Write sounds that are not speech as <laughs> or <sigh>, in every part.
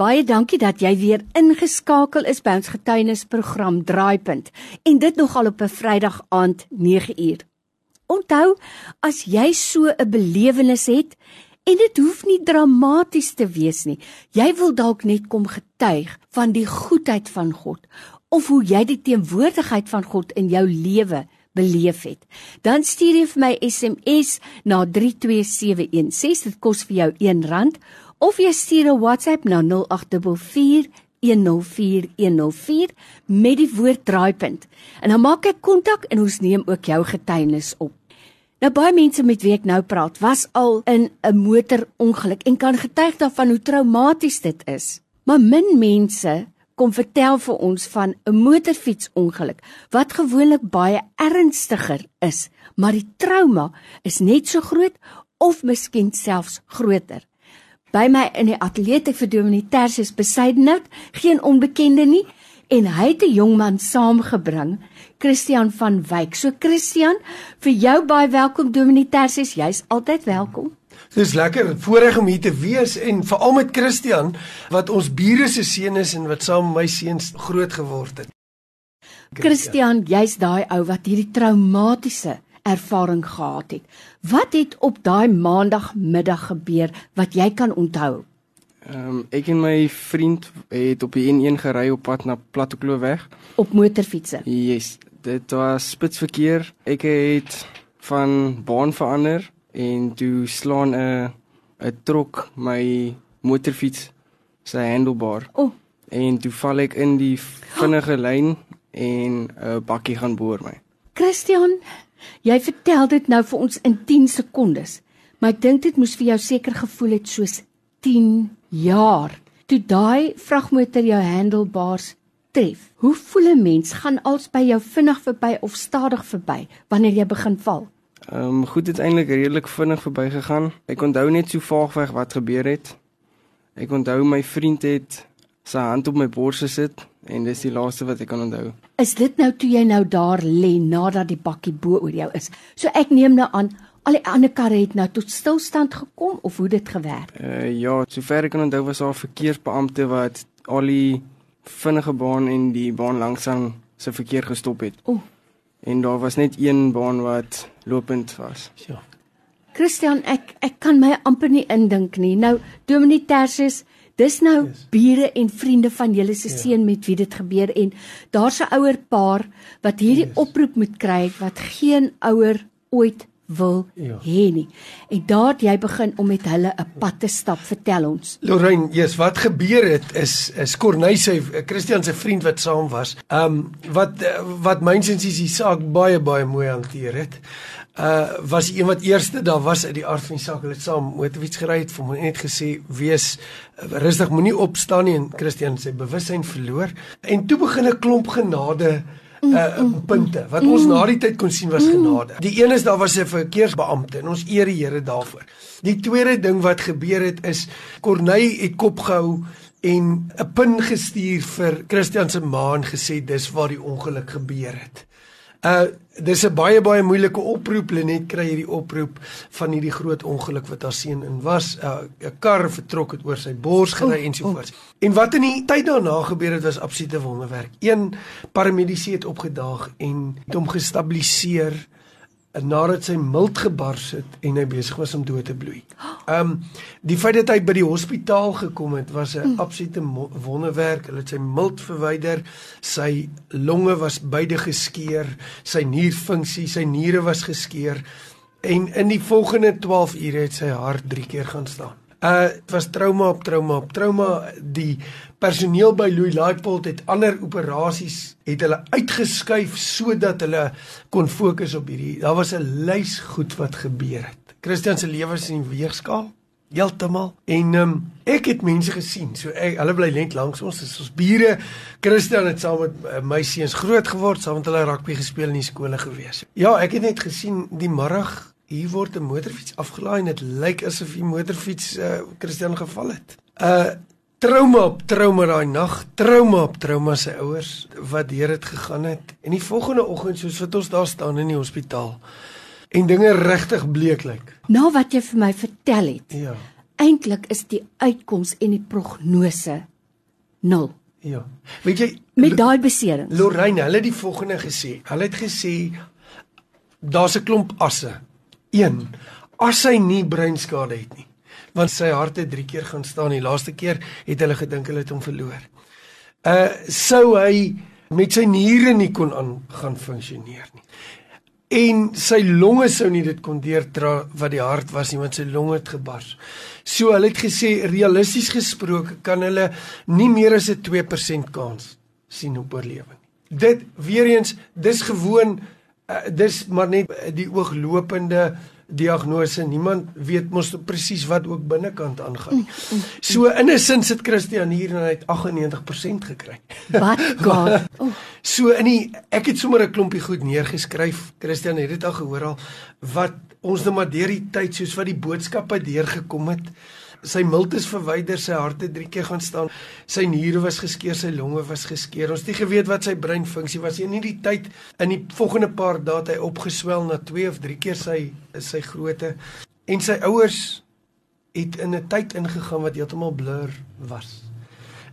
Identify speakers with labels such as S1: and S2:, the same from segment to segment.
S1: Baie dankie dat jy weer ingeskakel is by ons getuienisprogram Draaipunt en dit nogal op 'n Vrydag aand 9uur. Onthou, as jy so 'n belewenis het en dit hoef nie dramaties te wees nie. Jy wil dalk net kom getuig van die goedheid van God of hoe jy die teenwoordigheid van God in jou lewe beleef het. Dan stuur jy vir my SMS na 32716. Dit kos vir jou R1 of jy stuur 'n WhatsApp na 0824104104 met die woord draaipunt. En dan maak ek kontak en ons neem ook jou getuienis op. Nou baie mense met wie ek nou praat, was al in 'n motorongeluk en kan getuig daarvan hoe traumaties dit is. Maar min mense kom vertel vir ons van 'n motorfietsongeluk wat gewoonlik baie ernstiger is, maar die trauma is net so groot of miskien selfs groter by my in die ateljee te vir Dominee Tersius Besuidenhout, geen onbekende nie, en hy het 'n jong man saamgebring, Christian van Wyk. So Christian, vir jou baie welkom Dominee Tersius, jy's altyd welkom.
S2: Dis lekker voorreg om hier te wees en veral met Christian wat ons bure se seun is en wat saam met my seuns groot geword het.
S1: Christian, jy's daai ou wat hierdie traumatiese ervaring gehad het. Wat het op daai maandagmiddag gebeur wat jy kan onthou?
S3: Ehm um, ek en my vriend het op die N1 gery op pad na Plattekloof
S1: op motorfietsse.
S3: Yes, dit was spitsverkeer. Ek het van baan verander en toe slaan 'n 'n trok my motorfiets sy handlebar.
S1: O. Oh.
S3: En toe val ek in die vinnige lyn en 'n bakkie gaan boor my.
S1: Christian, Jy vertel dit nou vir ons in 10 sekondes, maar ek dink dit moes vir jou seker gevoel het soos 10 jaar. Toe daai vragmotor jou handlebars tref. Hoe voel 'n mens? Gaan als by jou vinnig verby of stadig verby wanneer jy begin val?
S3: Ehm um, goed, dit eintlik redelik vinnig verbygegaan. Ek onthou net so vaagweg wat gebeur het. Ek onthou my vriend het sy hand op my bors gesit en dis die laaste wat ek kan onthou.
S1: Is dit nou toe jy nou daar lê nadat die bakkie bo oor jou is? So ek neem nou aan al die ander karre het nou tot stilstand gekom of hoe dit gewerk?
S3: Uh ja, sover ek kan onthou was daar 'n verkeersbeampte wat al die vinnige baan en die baan langsaan se verkeer gestop het.
S1: O.
S3: En daar was net een baan wat lopend was.
S2: Ja.
S1: Christian, ek ek kan my amper nie indink nie. Nou Dominee Tersius Dis nou yes. bure en vriende van julle se ja. seun met wie dit gebeur en daar's 'n ouer paar wat hierdie yes. oproep moet kry wat geen ouer ooit wil ja. hê nie. En daar jy begin om met hulle 'n pad te stap, vertel ons.
S2: Lorraine, yes, wat gebeur het is is Corneille se Christian se vriend wat saam was. Ehm um, wat wat mynsins is die saak baie baie mooi hanteer het uh was een wat eerste daar was uit die aard van die saak hulle het saam motorfiets gery het vir my net gesê wees uh, rustig moenie opstaan nie en Christian sy bewussyn verloor en toe begin 'n klomp genade uh punte wat ons na die tyd kon sien was genade. Die een is daar was 'n verkeersbeampte en ons eer die Here daarvoor. Die tweede ding wat gebeur het is Corneille het kop gehou en 'n pin gestuur vir Christian se ma en gesê dis waar die ongeluk gebeur het. Uh dis 'n baie baie moeilike oproep Lenet kry hierdie oproep van hierdie groot ongeluk wat haar seun in was. Uh, 'n uh, kar vertrok het oor sy bors gery en so voort. En wat in die tyd daarna gebeur het was absolute wonderwerk. Een paramediese het opgedaag en het hom gestabiliseer nadat sy mild gebars het en hy besig was om dood te bloei. <gasps> Ehm um, die feit dat hy by die hospitaal gekom het was 'n mm. absolute wonderwerk. Hulle het sy mild verwyder. Sy longe was beide geskeur, sy nierfunksie, sy niere was geskeur en in die volgende 12 ure het sy hart 3 keer gaan staan. Uh dit was trauma op trauma op trauma. Die personeel by Louis Laipold het ander operasies het hulle uitgeskuif sodat hulle kon fokus op hierdie. Daar was 'n lys goed wat gebeur het. Christian se lewe is in weegskaal heeltemal en um, ek het mense gesien. So ek hulle bly net langs ons. Dis ons bure. Christian het saam met uh, my seuns groot geword, saam met hulle rugby gespeel in die skole gewees. Ja, ek het net gesien die middag hier word 'n motorfiets afgelaai en dit lyk asof die motorfiets uh, Christian geval het. Uh trauma op trauma daai nag, trauma op trauma sy ouers wat deur dit gegaan het. En die volgende oggend soos wat ons daar staan in die hospitaal en dinge regtig bleek lyk.
S1: Na wat jy vir my vertel het.
S2: Ja.
S1: Eintlik is die uitkoms en die prognose 0.
S2: Ja. Weet jy
S1: Met daai beserings.
S2: Lorraine, hulle het die volgende gesê. Hulle het gesê daar's 'n klomp asse. 1. As hy nie breinskade het nie, want sy hart het 3 keer gaan staan. Die laaste keer het hulle gedink hulle het hom verloor. Uh sou hy met sy niere nie kon aan gaan funksioneer nie. En sy longe sou nie dit kon deurdra wat die hart was nie, want sy longe het gebars. So hulle het gesê realisties gesproke kan hulle nie meer as 'n 2% kans sien op oorlewing. Dit weer eens, dis gewoon uh, dis maar net die ooglopende diagnose. Niemand weet mos presies wat ook binnekant aangaan. So in 'n sin sit Christian hier en hy het 98% gekry.
S1: Wat <laughs> God. Oh,
S2: So in die ek het sommer 'n klompie goed neergeskryf. Christian het dit al gehoor al wat ons nou maar deur die tyd soos wat die boodskappe deurgekom het. Sy milt is verwyder, sy hart het drie keer gaan staan. Sy niere was geskeur, sy longe was geskeur. Ons het nie geweet wat sy breinfunksie was nie. In die tyd in die volgende paar dae het hy opgeswel na 2 of 3 keer sy sy grootte. En sy ouers het in 'n tyd ingegaan wat heeltemal blur was.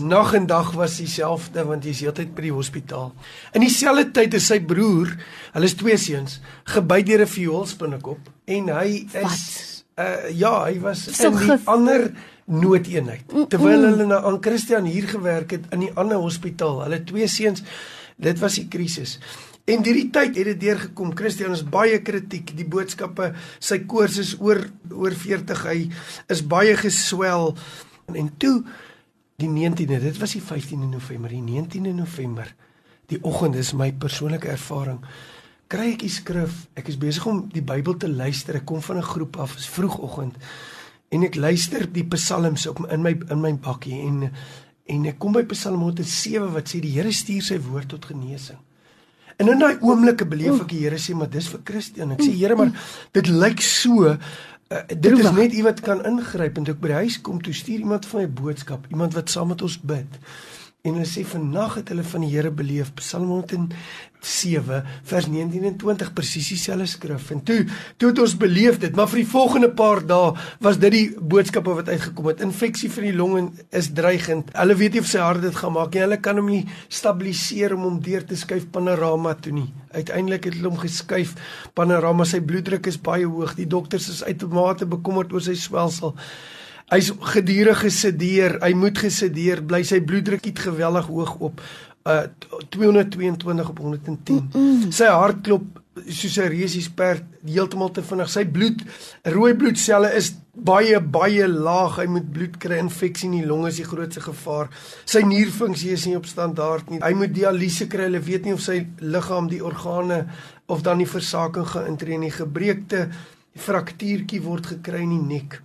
S2: Nag en dag was dieselfde want hy's heeltyd by die hospitaal. In dieselfde tyd is sy broer, hulle is twee seuns, gebyt deur 'n vioolspinnekop en hy is uh ja, hy was
S1: So
S2: in die ander noodeenheid. Terwyl hulle na aan Christian hier gewerk het in die ander hospitaal. Hulle twee seuns, dit was die krisis. En hierdie tyd het dit deurgekom. Christian is baie kritiek. Die boodskappe, sy koors is oor oor 40. Hy is baie geswel. En toe die 19de, dit was die 15de November, die 19de November. Die oggend is my persoonlike ervaring. Kry ek die skrif. Ek is besig om die Bybel te luister. Ek kom van 'n groep af, is vroegoggend. En ek luister die psalms op in my in my bakkie en en ek kom by Psalm 107 wat sê die Here stuur sy woord tot genesing. En in daai oomblikke beleef ek die Here sê maar dis vir Christian. Ek sê Here maar dit lyk so uh, dit is
S1: Droewig.
S2: net u wat kan ingryp en toe ek by die huis kom toe stuur iemand van my boodskap, iemand wat saam met ons bid. En hulle sê vannag het hulle van die Here beleef Psalm 107 vers 19 en 20 presies dieselfde skrif. En toe toe het ons beleef dit, maar vir die volgende paar dae was dit die boodskappe wat uitgekom het. Infeksie van die longe is dreigend. Hulle weet nie of sy hart dit gaan maak nie. Hulle kan hom nie stabiliseer om hom deur te skuif panorama toe nie. Uiteindelik het hulle hom geskuif panorama. Sy bloeddruk is baie hoog. Die dokters is uitermate bekommerd oor sy swelsel. Hy's gedurig gesedeer, hy moet gesedeer bly, sy bloeddruk het geweldig hoog op uh 222 op 110. Mm -mm. Sy hart klop soos 'n reusies perd heeltemal te vinnig. Sy bloed, rooi bloedselle is baie baie laag. Hy moet bloed kry. Infeksie in die longe is die grootste gevaar. Sy nierfunksie is nie op standaard nie. Hy moet dialyse kry. Hulle weet nie of sy liggaam die organe of dan die versaking gaan intree nie. Gebreekte fraktuurtjie word gekry in die nek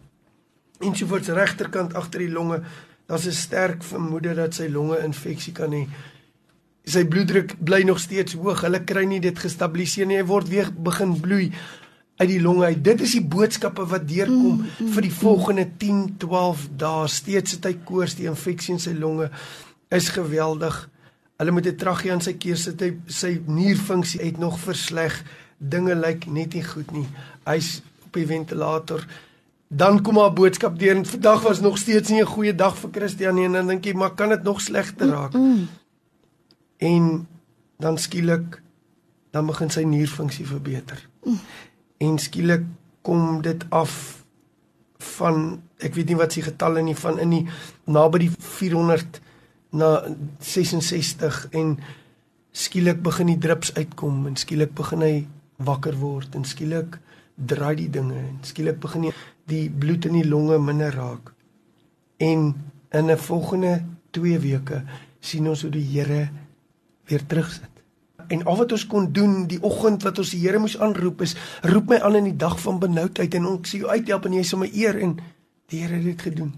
S2: ensovoorts regterkant agter die longe. Daar's 'n sterk vermoede dat sy longe infeksie kan hê. Sy bloeddruk bly nog steeds hoog. Hulle kry nie dit gestabiliseer nie. Hy word weer begin bloei uit die longe uit. Dit is die boodskappe wat deurkom mm, mm, vir die volgende 10, 12 dae. Steeds het hy koors, die infeksie in sy longe is geweldig. Hulle moet 'n traggie aan sy keer sit. Hy sy nierfunksie het nog versleg. Dinge lyk net nie goed nie. Hy's op die ventilator dan kom haar boodskap deur en vandag was nog steeds nie 'n goeie dag vir Christian nie en dan dink jy maar kan dit nog slegter raak. Mm -mm. En dan skielik dan begin sy nierfunksie verbeter. Mm. En skielik kom dit af van ek weet nie wat se getalle nie van in die naby die 400 na 66 en skielik begin die drups uitkom en skielik begin hy wakker word en skielik draai die dinge en skielik begin die, die bloed in die longe minder raak. En in 'n volgende 2 weke sien ons hoe die Here weer terugsit. En al wat ons kon doen die oggend wat ons die Here moes aanroep is roep my aan in die dag van benoudheid en ons sien jou uithelp en jy sal my eer en die Here het dit gedoen.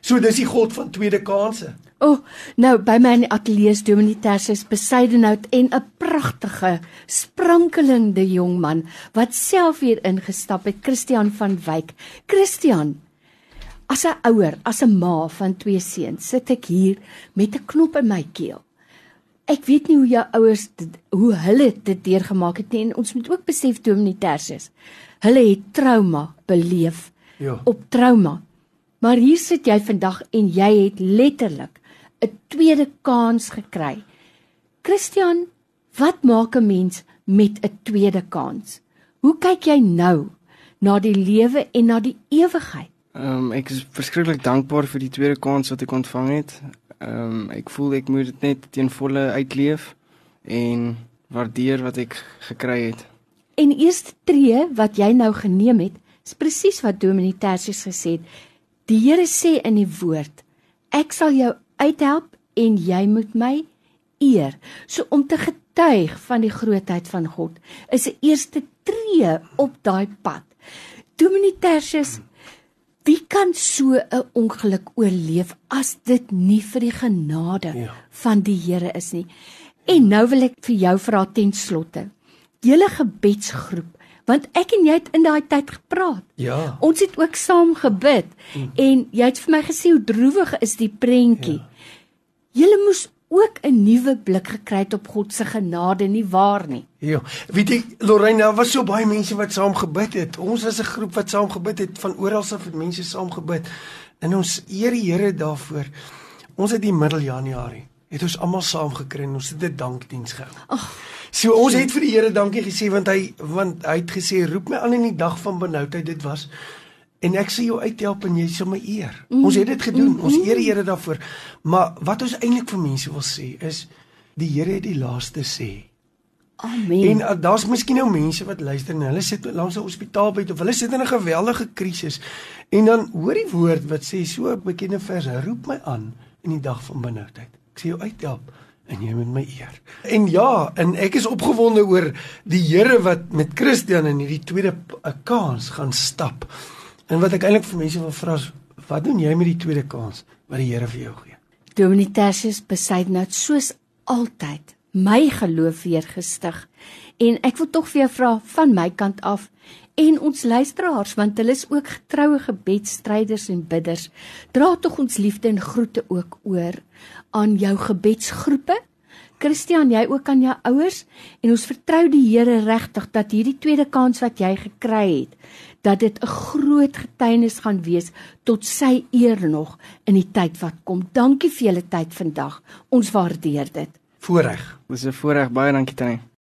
S2: So dis die God van tweede kansse.
S1: O, oh, nou by my in die ateljee is Dominee Tersius Besuidenhout en 'n pragtige, sprankelende jong man wat self hier ingestap het, Christian van Wyk. Christian, as 'n ouer, as 'n ma van twee seuns, sit ek hier met 'n knop in my keel. Ek weet nie hoe jou ouers dit, hoe hulle dit deurgemaak het nie en ons moet ook besef Dominee Tersius. Hulle het trauma beleef
S2: Ja.
S1: op trauma. Maar hier sit jy vandag en jy het letterlik 'n tweede kans gekry. Christian, wat maak 'n mens met 'n tweede kans? Hoe kyk jy nou na die lewe en na die ewigheid?
S3: Ehm um, ek is verskriklik dankbaar vir die tweede kans wat ek ontvang het. Ehm um, ek voel ek moet dit net ten volle uitleef en waardeer wat ek gekry het.
S1: En eerste tree wat jy nou geneem het, is presies wat Dominee Tersius gesê het. Die Here sê in die woord: Ek sal jou uithelp en jy moet my eer. So om te getuig van die grootheid van God is 'n eerste tree op daai pad. Dominee Tersius, wie kan so 'n ongeluk oorleef as dit nie vir die genade ja. van die Here is nie? En nou wil ek vir jou vra ten slotte. Julle gebedsgroep, want ek en jy het in daai tyd gepraat.
S2: Ja.
S1: Ons het ook saam gebid mm. en jy het vir my gesê hoe droewig is die prentjie. Ja. Julle moes ook 'n nuwe blik gekry het op God se genade nie waar nie.
S2: Ja. Weet jy Lorraine, daar was so baie mense wat saam gebid het. Ons was 'n groep wat saam gebid het van oral af het mense saam gebid. En ons eer die Here daarvoor. Ons het die middel Januarie het ons almal saam gekry en ons het 'n dankdiens gehou. Ag. So ons het vir die Here dankie gesê want hy want hy het gesê roep my aan in die dag van benoudheid dit was en ek sê jou uithelp en jy sal my eer. Mm. Ons het dit gedoen. Mm. Ons eer die Here daarvoor. Maar wat ons eintlik vir mense wil sê is die Here het die laaste sê.
S1: Amen.
S2: En uh, daar's miskien nou mense wat luister en hulle sit langs 'n hospitaalbed of hulle sit in 'n geweldige krisis en dan hoor die woord wat sê so 'n bekende vers roep my aan in die dag van benoudheid sê jou uithelp en jy moet my eer. En ja, en ek is opgewonde oor die Here wat met Christian in hierdie tweede kans gaan stap. En wat ek eintlik vir mense wil vra is, wat doen jy met die tweede kans wat die Here vir jou gee?
S1: Dominitasius besyd nou soos altyd my geloof weer gestig. En ek wil tog vir jou vra van my kant af en ons luisteraars want hulle is ook getroue gebedsstryders en bidders. Dra tog ons liefde en groete ook oor aan jou gebedsgroepe. Christian, jy ook aan jou ouers en ons vertrou die Here regtig dat hierdie tweede kans wat jy gekry het, dat dit 'n groot getuienis gaan wees tot sy eer nog in die tyd wat kom. Dankie vir julle tyd vandag. Ons waardeer dit.
S2: Voorreg.
S3: Dis 'n voorreg. Baie dankie Tannie.